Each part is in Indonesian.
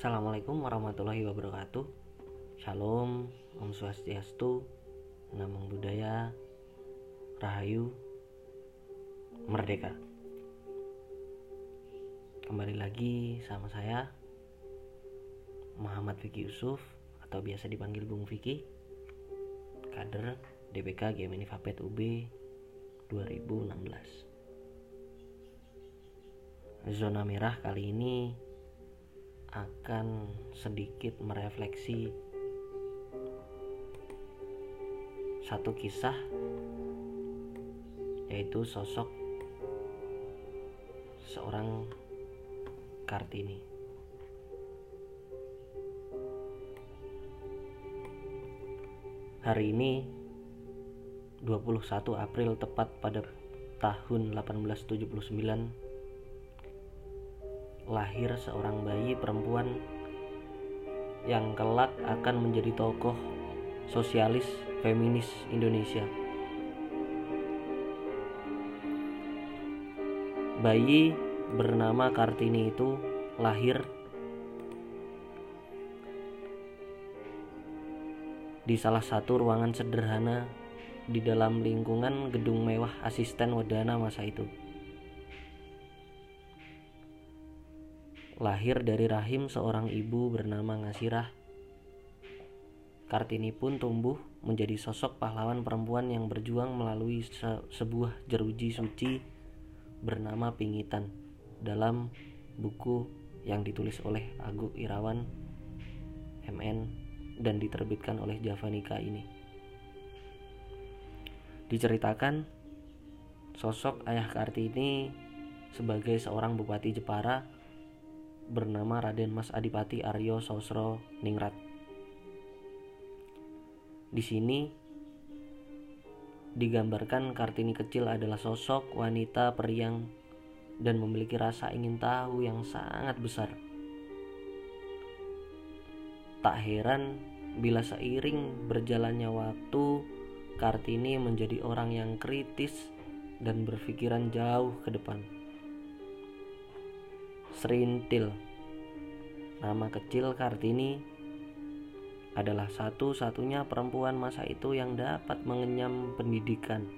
Assalamualaikum warahmatullahi wabarakatuh. Shalom, Om Swastiastu Namang Budaya Rahayu Merdeka. Kembali lagi sama saya Muhammad Vicky Yusuf Atau biasa dipanggil Bung Vicky. Kader DPK Gemini Fapet UB 2016 Zona merah kali ini akan sedikit merefleksi satu kisah yaitu sosok seorang Kartini. Hari ini 21 April tepat pada tahun 1879 lahir seorang bayi perempuan yang kelak akan menjadi tokoh sosialis feminis Indonesia. Bayi bernama Kartini itu lahir di salah satu ruangan sederhana di dalam lingkungan gedung mewah asisten Wadana masa itu. Lahir dari rahim seorang ibu bernama Ngasirah. Kartini pun tumbuh menjadi sosok pahlawan perempuan yang berjuang melalui se sebuah jeruji suci bernama Pingitan dalam buku yang ditulis oleh Agu Irawan MN dan diterbitkan oleh Javanika ini. Diceritakan sosok ayah Kartini sebagai seorang bupati Jepara bernama Raden Mas Adipati Aryo Sosro Ningrat. Di sini digambarkan Kartini kecil adalah sosok wanita periang dan memiliki rasa ingin tahu yang sangat besar. Tak heran bila seiring berjalannya waktu, Kartini menjadi orang yang kritis dan berpikiran jauh ke depan. Serintil. Nama kecil Kartini adalah satu-satunya perempuan masa itu yang dapat mengenyam pendidikan.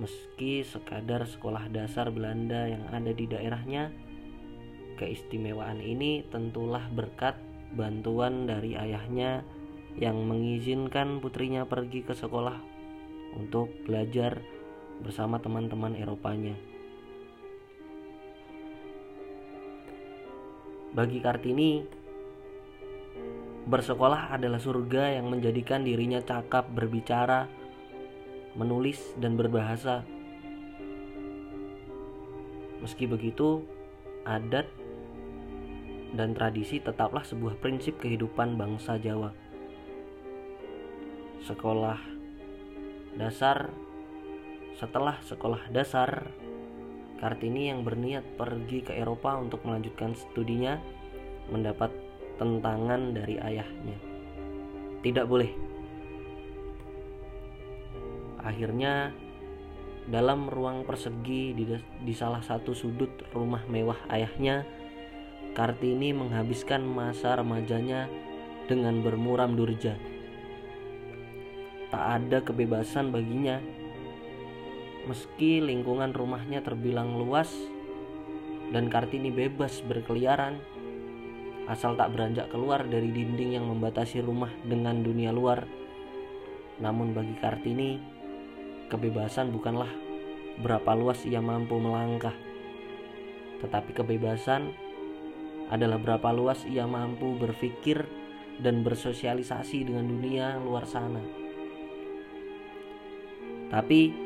Meski sekadar sekolah dasar Belanda yang ada di daerahnya, keistimewaan ini tentulah berkat bantuan dari ayahnya yang mengizinkan putrinya pergi ke sekolah untuk belajar bersama teman-teman Eropanya. Bagi Kartini, bersekolah adalah surga yang menjadikan dirinya cakap berbicara, menulis, dan berbahasa. Meski begitu, adat dan tradisi tetaplah sebuah prinsip kehidupan bangsa Jawa. Sekolah dasar setelah sekolah dasar Kartini yang berniat pergi ke Eropa untuk melanjutkan studinya mendapat tentangan dari ayahnya. Tidak boleh. Akhirnya dalam ruang persegi di, di salah satu sudut rumah mewah ayahnya, Kartini menghabiskan masa remajanya dengan bermuram durja. Tak ada kebebasan baginya Meski lingkungan rumahnya terbilang luas dan Kartini bebas berkeliaran, asal tak beranjak keluar dari dinding yang membatasi rumah dengan dunia luar. Namun bagi Kartini, kebebasan bukanlah berapa luas ia mampu melangkah, tetapi kebebasan adalah berapa luas ia mampu berpikir dan bersosialisasi dengan dunia luar sana. Tapi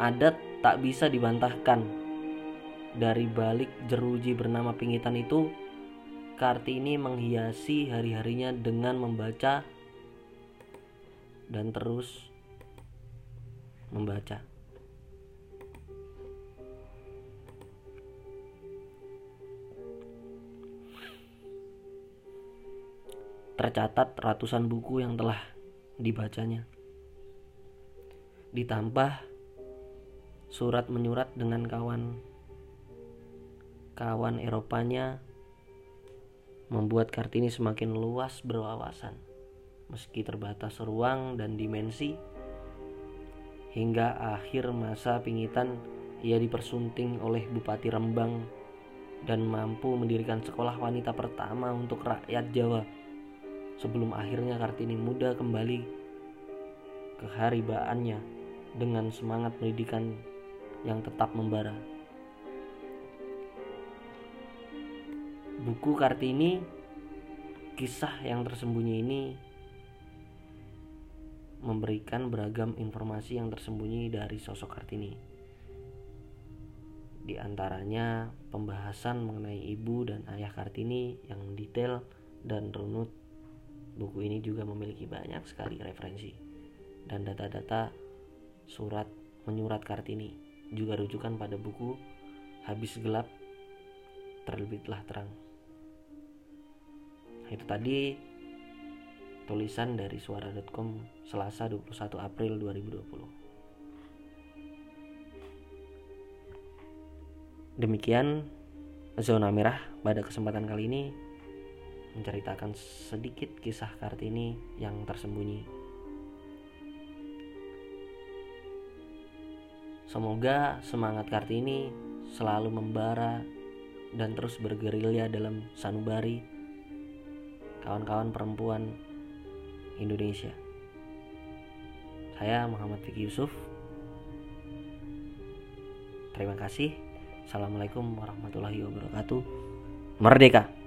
adat tak bisa dibantahkan. Dari balik jeruji bernama Pingitan itu, Kartini menghiasi hari-harinya dengan membaca dan terus membaca. Tercatat ratusan buku yang telah dibacanya. Ditambah surat menyurat dengan kawan. Kawan Eropanya membuat Kartini semakin luas berwawasan. Meski terbatas ruang dan dimensi hingga akhir masa pingitan ia dipersunting oleh Bupati Rembang dan mampu mendirikan sekolah wanita pertama untuk rakyat Jawa. Sebelum akhirnya Kartini muda kembali ke haribaannya dengan semangat pendidikan yang tetap membara. Buku Kartini, kisah yang tersembunyi ini memberikan beragam informasi yang tersembunyi dari sosok Kartini. Di antaranya pembahasan mengenai ibu dan ayah Kartini yang detail dan runut. Buku ini juga memiliki banyak sekali referensi dan data-data surat menyurat Kartini. Juga rujukan pada buku Habis Gelap Terbitlah Terang. Itu tadi tulisan dari suara.com Selasa 21 April 2020. Demikian zona merah pada kesempatan kali ini menceritakan sedikit kisah Kartini yang tersembunyi. Semoga semangat Kartini selalu membara dan terus bergerilya dalam sanubari kawan-kawan perempuan Indonesia. Saya Muhammad Fikri Yusuf. Terima kasih. Assalamualaikum warahmatullahi wabarakatuh. Merdeka!